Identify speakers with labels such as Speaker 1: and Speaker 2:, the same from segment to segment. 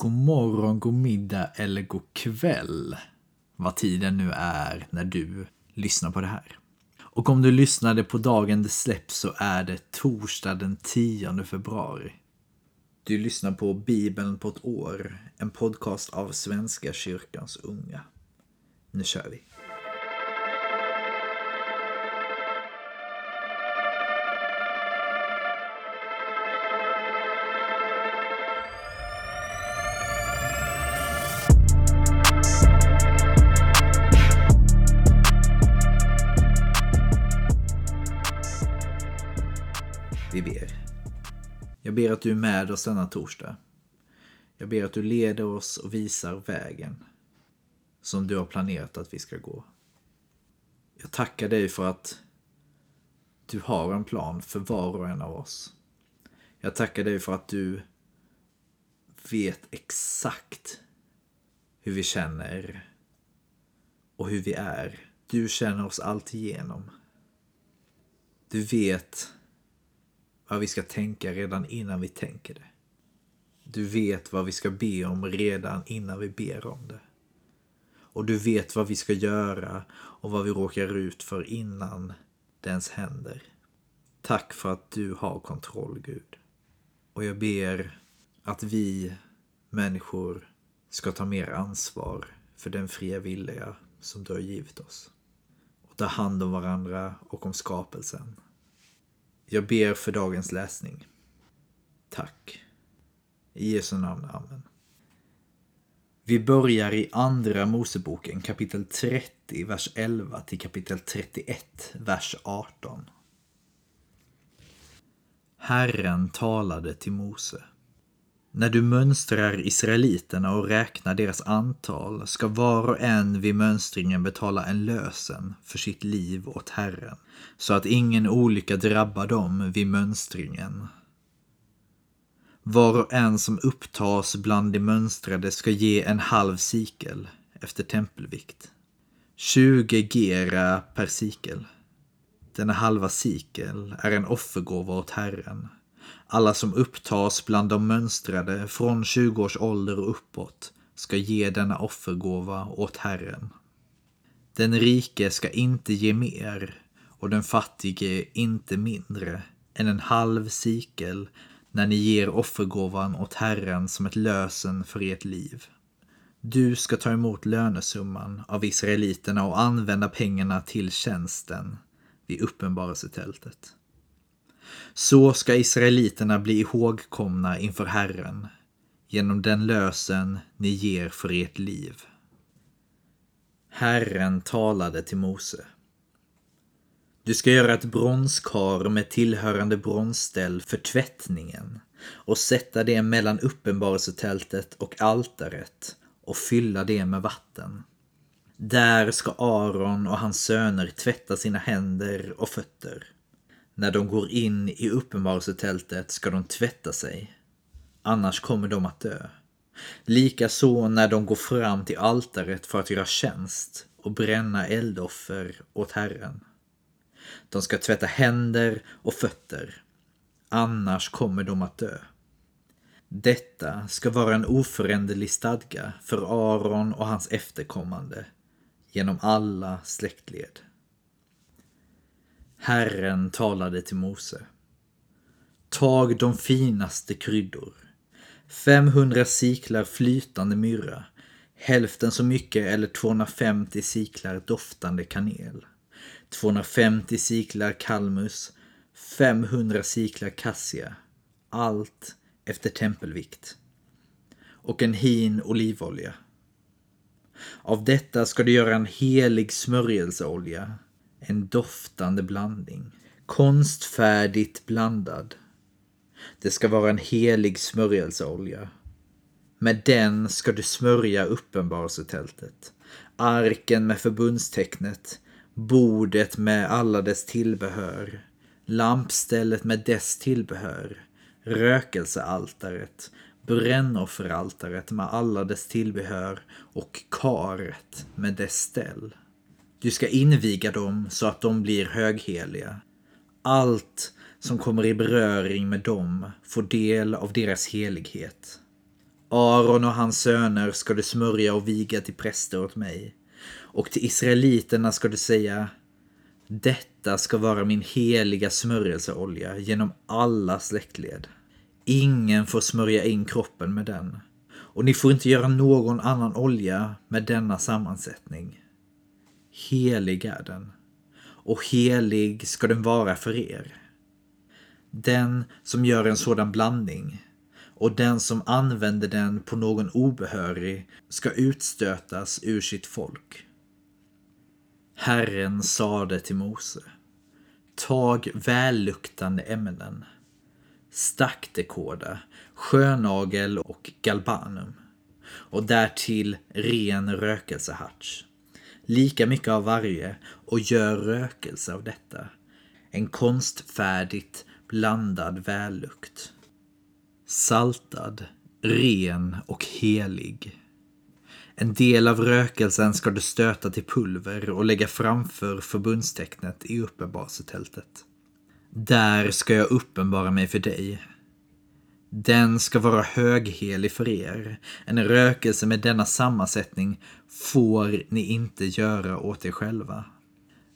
Speaker 1: God morgon, god middag eller god kväll. Vad tiden nu är när du lyssnar på det här. Och om du lyssnade på dagen det släpps så är det torsdag den 10 februari. Du lyssnar på Bibeln på ett år, en podcast av Svenska kyrkans unga. Nu kör vi. Ber att du är med oss denna torsdag. Jag ber att du leder oss och visar vägen som du har planerat att vi ska gå. Jag tackar dig för att du har en plan för var och en av oss. Jag tackar dig för att du vet exakt hur vi känner och hur vi är. Du känner oss alltigenom. Du vet vad vi ska tänka redan innan vi tänker det. Du vet vad vi ska be om redan innan vi ber om det. Och du vet vad vi ska göra och vad vi råkar ut för innan det ens händer. Tack för att du har kontroll, Gud. Och jag ber att vi människor ska ta mer ansvar för den fria vilja som du har givit oss. Och ta hand om varandra och om skapelsen. Jag ber för dagens läsning. Tack. I Jesu namn, Amen. Vi börjar i Andra Moseboken kapitel 30, vers 11 till kapitel 31, vers 18. Herren talade till Mose. När du mönstrar israeliterna och räknar deras antal ska var och en vid mönstringen betala en lösen för sitt liv åt Herren, så att ingen olycka drabbar dem vid mönstringen. Var och en som upptas bland de mönstrade ska ge en halv sikel efter tempelvikt. 20 gera per sikel. Denna halva sikel är en offergåva åt Herren alla som upptas bland de mönstrade från 20 års ålder och uppåt ska ge denna offergåva åt Herren. Den rike ska inte ge mer och den fattige inte mindre än en halv sikel när ni ger offergåvan åt Herren som ett lösen för ert liv. Du ska ta emot lönesumman av israeliterna och använda pengarna till tjänsten vid uppenbarelsetältet. Så ska israeliterna bli ihågkomna inför Herren genom den lösen ni ger för ert liv. Herren talade till Mose. Du ska göra ett bronskar med tillhörande bronsställ för tvättningen och sätta det mellan uppenbarelsetältet och altaret och fylla det med vatten. Där ska Aron och hans söner tvätta sina händer och fötter. När de går in i uppenbarelsetältet ska de tvätta sig. Annars kommer de att dö. Likaså när de går fram till altaret för att göra tjänst och bränna eldoffer åt Herren. De ska tvätta händer och fötter. Annars kommer de att dö. Detta ska vara en oföränderlig stadga för Aron och hans efterkommande genom alla släktled. Herren talade till Mose. Tag de finaste kryddor. 500 siklar flytande myrra. Hälften så mycket eller 250 siklar doftande kanel. 250 siklar kalmus. 500 siklar kassia. Allt efter tempelvikt. Och en hin olivolja. Av detta ska du göra en helig smörjelseolja en doftande blandning. Konstfärdigt blandad. Det ska vara en helig smörjelseolja. Med den ska du smörja uppenbarelsetältet. Arken med förbundstecknet. Bordet med alla dess tillbehör. Lampstället med dess tillbehör. Rökelsealtaret. Brännofferaltaret med alla dess tillbehör och karet med dess ställ. Du ska inviga dem så att de blir högheliga. Allt som kommer i beröring med dem får del av deras helighet. Aron och hans söner ska du smörja och viga till präster åt mig. Och till israeliterna ska du säga Detta ska vara min heliga smörjelseolja genom alla släktled. Ingen får smörja in kroppen med den. Och ni får inte göra någon annan olja med denna sammansättning. Helig är den. Och helig ska den vara för er. Den som gör en sådan blandning och den som använder den på någon obehörig ska utstötas ur sitt folk. Herren sade till Mose. Tag välluktande ämnen, staktekåda, sjönagel och galbanum och därtill ren rökelseharts. Lika mycket av varje och gör rökelse av detta. En konstfärdigt blandad vällukt. Saltad, ren och helig. En del av rökelsen ska du stöta till pulver och lägga framför förbundstecknet i uppenbarelsetältet. Där ska jag uppenbara mig för dig. Den ska vara höghelig för er. En rökelse med denna sammansättning får ni inte göra åt er själva.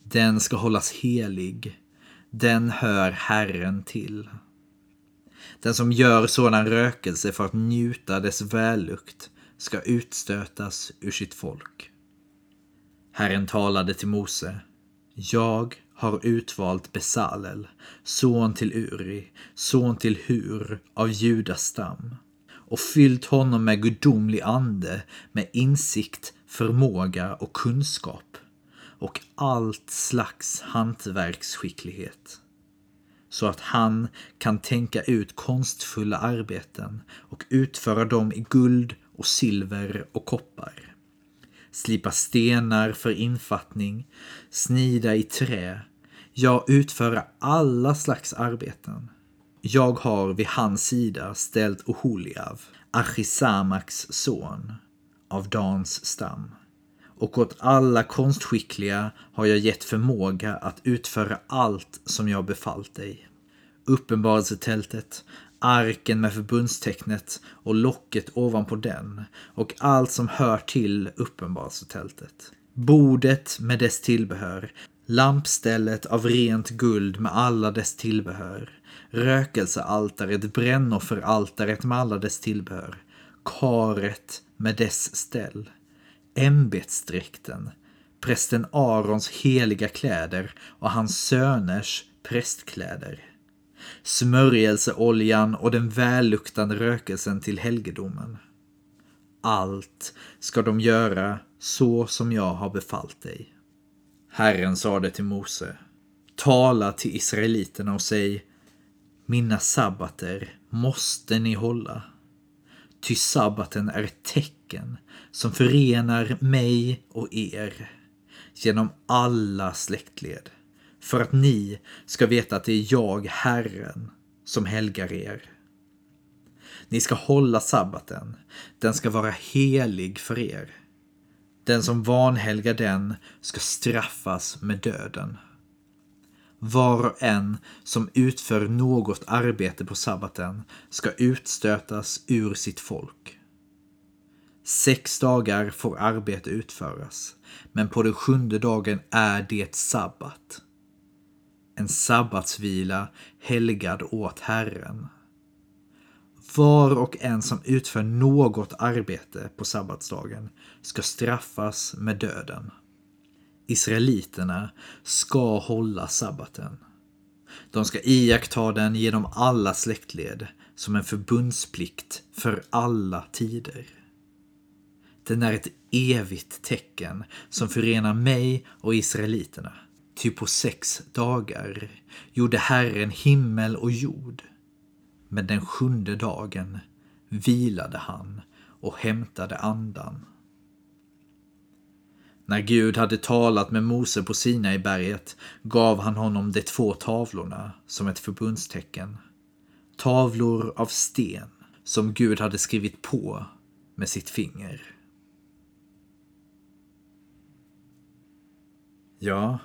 Speaker 1: Den ska hållas helig. Den hör Herren till. Den som gör sådan rökelse för att njuta dess vällukt ska utstötas ur sitt folk. Herren talade till Mose. Jag har utvalt Besalel, son till Uri, son till Hur av Judas stam och fyllt honom med gudomlig ande, med insikt, förmåga och kunskap och allt slags hantverksskicklighet så att han kan tänka ut konstfulla arbeten och utföra dem i guld och silver och koppar. Slipa stenar för infattning, snida i trä, ja, utföra alla slags arbeten. Jag har vid hans sida ställt Oholiav, Achisamaks son, av Dans stam. Och åt alla konstskickliga har jag gett förmåga att utföra allt som jag befallt dig. Uppenbarelsetältet, arken med förbundstecknet och locket ovanpå den och allt som hör till uppenbarelsetältet. Bordet med dess tillbehör, lampstället av rent guld med alla dess tillbehör, rökelsealtaret, brännofferaltaret med alla dess tillbehör, karet med dess ställ, ämbetsdräkten, prästen Arons heliga kläder och hans söners prästkläder. Smörjelseoljan och den välluktande rökelsen till helgedomen. Allt ska de göra så som jag har befallt dig. Herren sade till Mose. Tala till israeliterna och säg Mina sabbater måste ni hålla. Ty sabbaten är ett tecken som förenar mig och er genom alla släktled för att ni ska veta att det är jag, Herren, som helgar er. Ni ska hålla sabbaten, den ska vara helig för er. Den som vanhelgar den ska straffas med döden. Var och en som utför något arbete på sabbaten ska utstötas ur sitt folk. Sex dagar får arbete utföras, men på den sjunde dagen är det sabbat en sabbatsvila helgad åt Herren. Var och en som utför något arbete på sabbatsdagen ska straffas med döden. Israeliterna ska hålla sabbaten. De ska iaktta den genom alla släktled som en förbundsplikt för alla tider. Den är ett evigt tecken som förenar mig och israeliterna. Ty på sex dagar gjorde Herren himmel och jord. Men den sjunde dagen vilade han och hämtade andan. När Gud hade talat med Mose på Sina i berget gav han honom de två tavlorna som ett förbundstecken. Tavlor av sten som Gud hade skrivit på med sitt finger. Ja,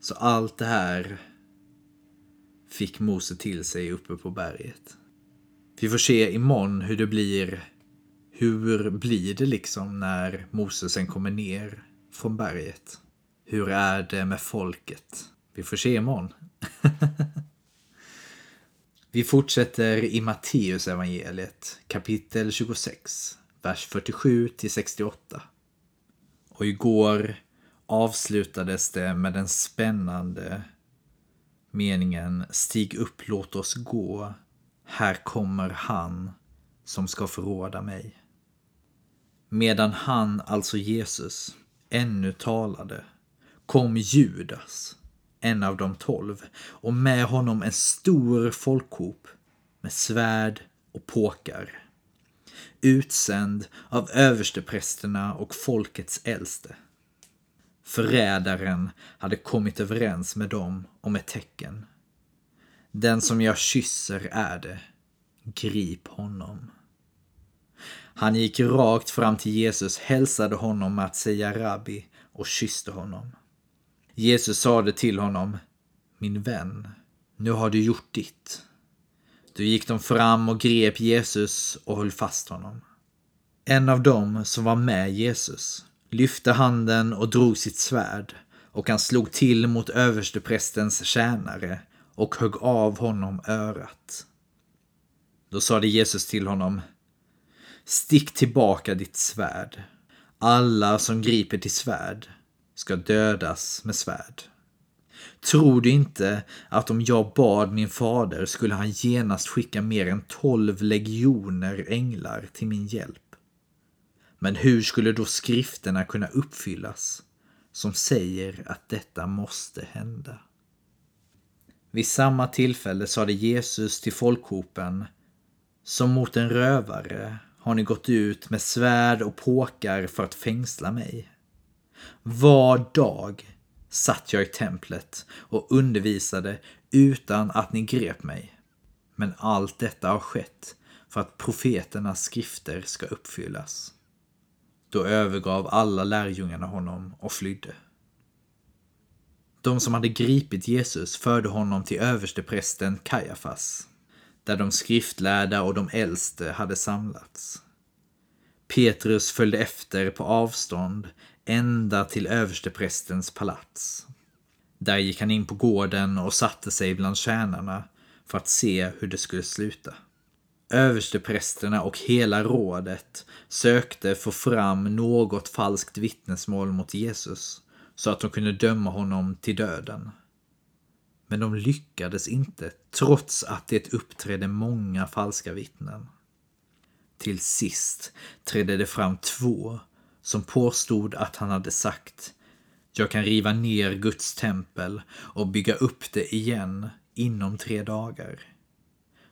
Speaker 1: så allt det här fick Mose till sig uppe på berget. Vi får se imorgon hur det blir hur blir det liksom när Moses sen kommer ner från berget? Hur är det med folket? Vi får se imorgon. Vi fortsätter i Matteus evangeliet kapitel 26, vers 47 till 68. Och igår avslutades det med den spännande meningen Stig upp, låt oss gå. Här kommer han som ska förråda mig. Medan han, alltså Jesus, ännu talade kom Judas, en av de tolv, och med honom en stor folkhop med svärd och påkar. Utsänd av översteprästerna och folkets äldste. Förrädaren hade kommit överens med dem om ett tecken. Den som jag kysser är det. Grip honom. Han gick rakt fram till Jesus, hälsade honom med att säga rabbi och kysste honom. Jesus sade till honom, min vän, nu har du gjort ditt. Då gick de fram och grep Jesus och höll fast honom. En av dem som var med Jesus lyfte handen och drog sitt svärd och han slog till mot översteprästens tjänare och högg av honom örat. Då sade Jesus till honom Stick tillbaka ditt svärd. Alla som griper till svärd ska dödas med svärd. Tror du inte att om jag bad min fader skulle han genast skicka mer än tolv legioner änglar till min hjälp? Men hur skulle då skrifterna kunna uppfyllas som säger att detta måste hända? Vid samma tillfälle sade Jesus till folkhopen Som mot en rövare har ni gått ut med svärd och påkar för att fängsla mig. Var dag satt jag i templet och undervisade utan att ni grep mig. Men allt detta har skett för att profeternas skrifter ska uppfyllas. Då övergav alla lärjungarna honom och flydde. De som hade gripit Jesus förde honom till översteprästen Kajafas, där de skriftlärda och de äldste hade samlats. Petrus följde efter på avstånd ända till översteprästens palats. Där gick han in på gården och satte sig bland tjänarna för att se hur det skulle sluta. Översteprästerna och hela rådet sökte få fram något falskt vittnesmål mot Jesus så att de kunde döma honom till döden. Men de lyckades inte, trots att det uppträdde många falska vittnen. Till sist trädde det fram två som påstod att han hade sagt Jag kan riva ner Guds tempel och bygga upp det igen inom tre dagar.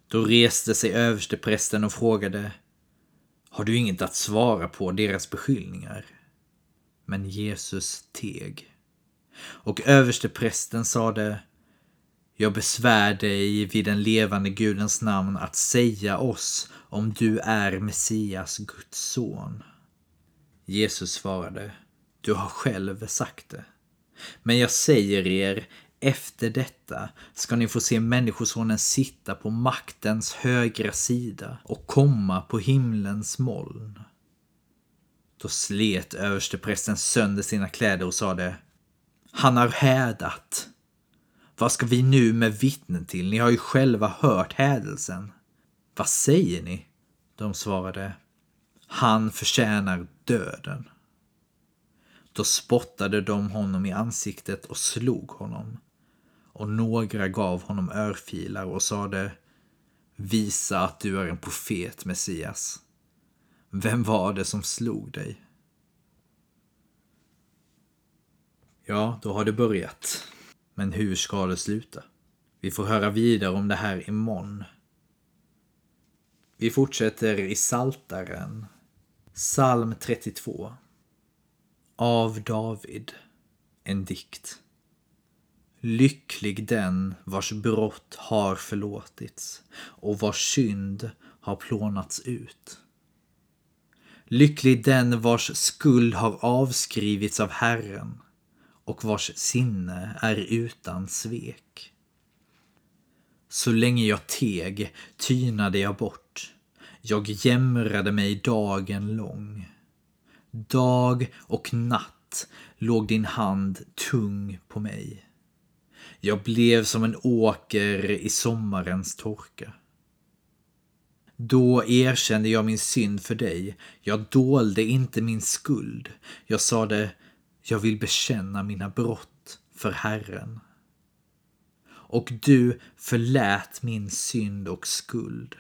Speaker 1: Då reste sig översteprästen och frågade Har du inget att svara på deras beskyllningar? Men Jesus teg. Och översteprästen sade jag besvär dig vid den levande Gudens namn att säga oss om du är Messias, Guds son. Jesus svarade, du har själv sagt det. Men jag säger er, efter detta ska ni få se Människosonen sitta på maktens högra sida och komma på himlens moln. Då slet översteprästen sönder sina kläder och sade Han har hädat. Vad ska vi nu med vittnen till? Ni har ju själva hört hädelsen. Vad säger ni? De svarade Han förtjänar döden. Då spottade de honom i ansiktet och slog honom. Och några gav honom örfilar och sade Visa att du är en profet, Messias. Vem var det som slog dig? Ja, då har det börjat. Men hur ska det sluta? Vi får höra vidare om det här imorgon. Vi fortsätter i Saltaren Psalm 32 Av David En dikt Lycklig den vars brott har förlåtits och vars synd har plånats ut. Lycklig den vars skuld har avskrivits av Herren och vars sinne är utan svek. Så länge jag teg tynade jag bort Jag jämrade mig dagen lång. Dag och natt låg din hand tung på mig. Jag blev som en åker i sommarens torka. Då erkände jag min synd för dig. Jag dolde inte min skuld. Jag sade, jag vill bekänna mina brott för Herren. Och du förlät min synd och skuld.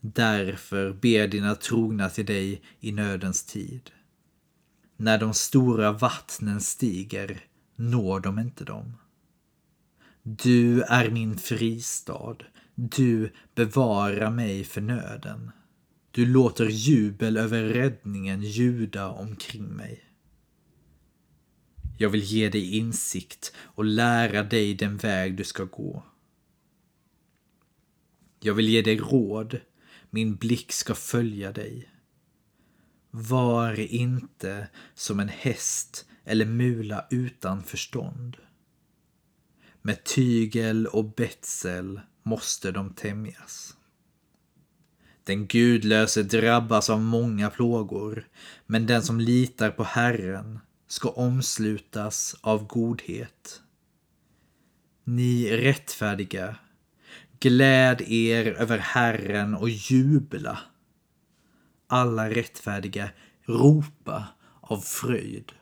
Speaker 1: Därför ber dina trogna till dig i nödens tid. När de stora vattnen stiger når de inte dem. Du är min fristad. Du bevarar mig för nöden. Du låter jubel över räddningen ljuda omkring mig. Jag vill ge dig insikt och lära dig den väg du ska gå. Jag vill ge dig råd. Min blick ska följa dig. Var inte som en häst eller mula utan förstånd. Med tygel och betsel måste de tämjas. Den gudlöse drabbas av många plågor, men den som litar på Herren ska omslutas av godhet. Ni rättfärdiga, gläd er över Herren och jubla. Alla rättfärdiga, ropa av fröjd.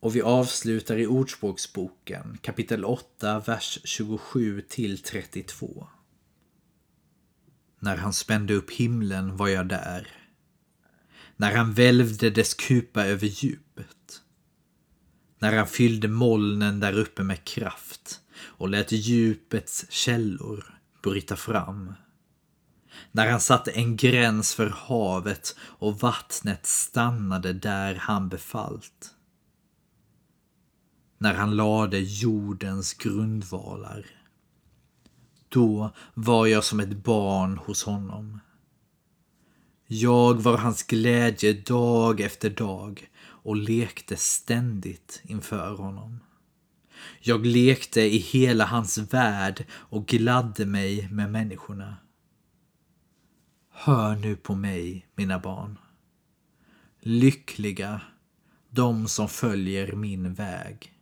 Speaker 1: Och vi avslutar i Ordspråksboken kapitel 8, vers 27 till 32. När han spände upp himlen var jag där. När han välvde dess kupa över djupet. När han fyllde molnen där uppe med kraft och lät djupets källor bryta fram. När han satte en gräns för havet och vattnet stannade där han befallt när han lade jordens grundvalar. Då var jag som ett barn hos honom. Jag var hans glädje dag efter dag och lekte ständigt inför honom. Jag lekte i hela hans värld och gladde mig med människorna. Hör nu på mig, mina barn. Lyckliga de som följer min väg.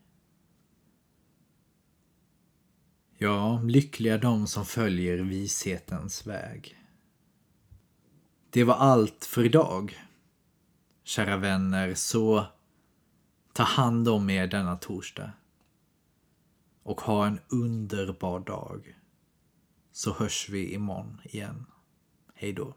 Speaker 1: Ja, lyckliga de som följer vishetens väg. Det var allt för idag. Kära vänner, så ta hand om er denna torsdag. Och ha en underbar dag. Så hörs vi imorgon igen. Hej då.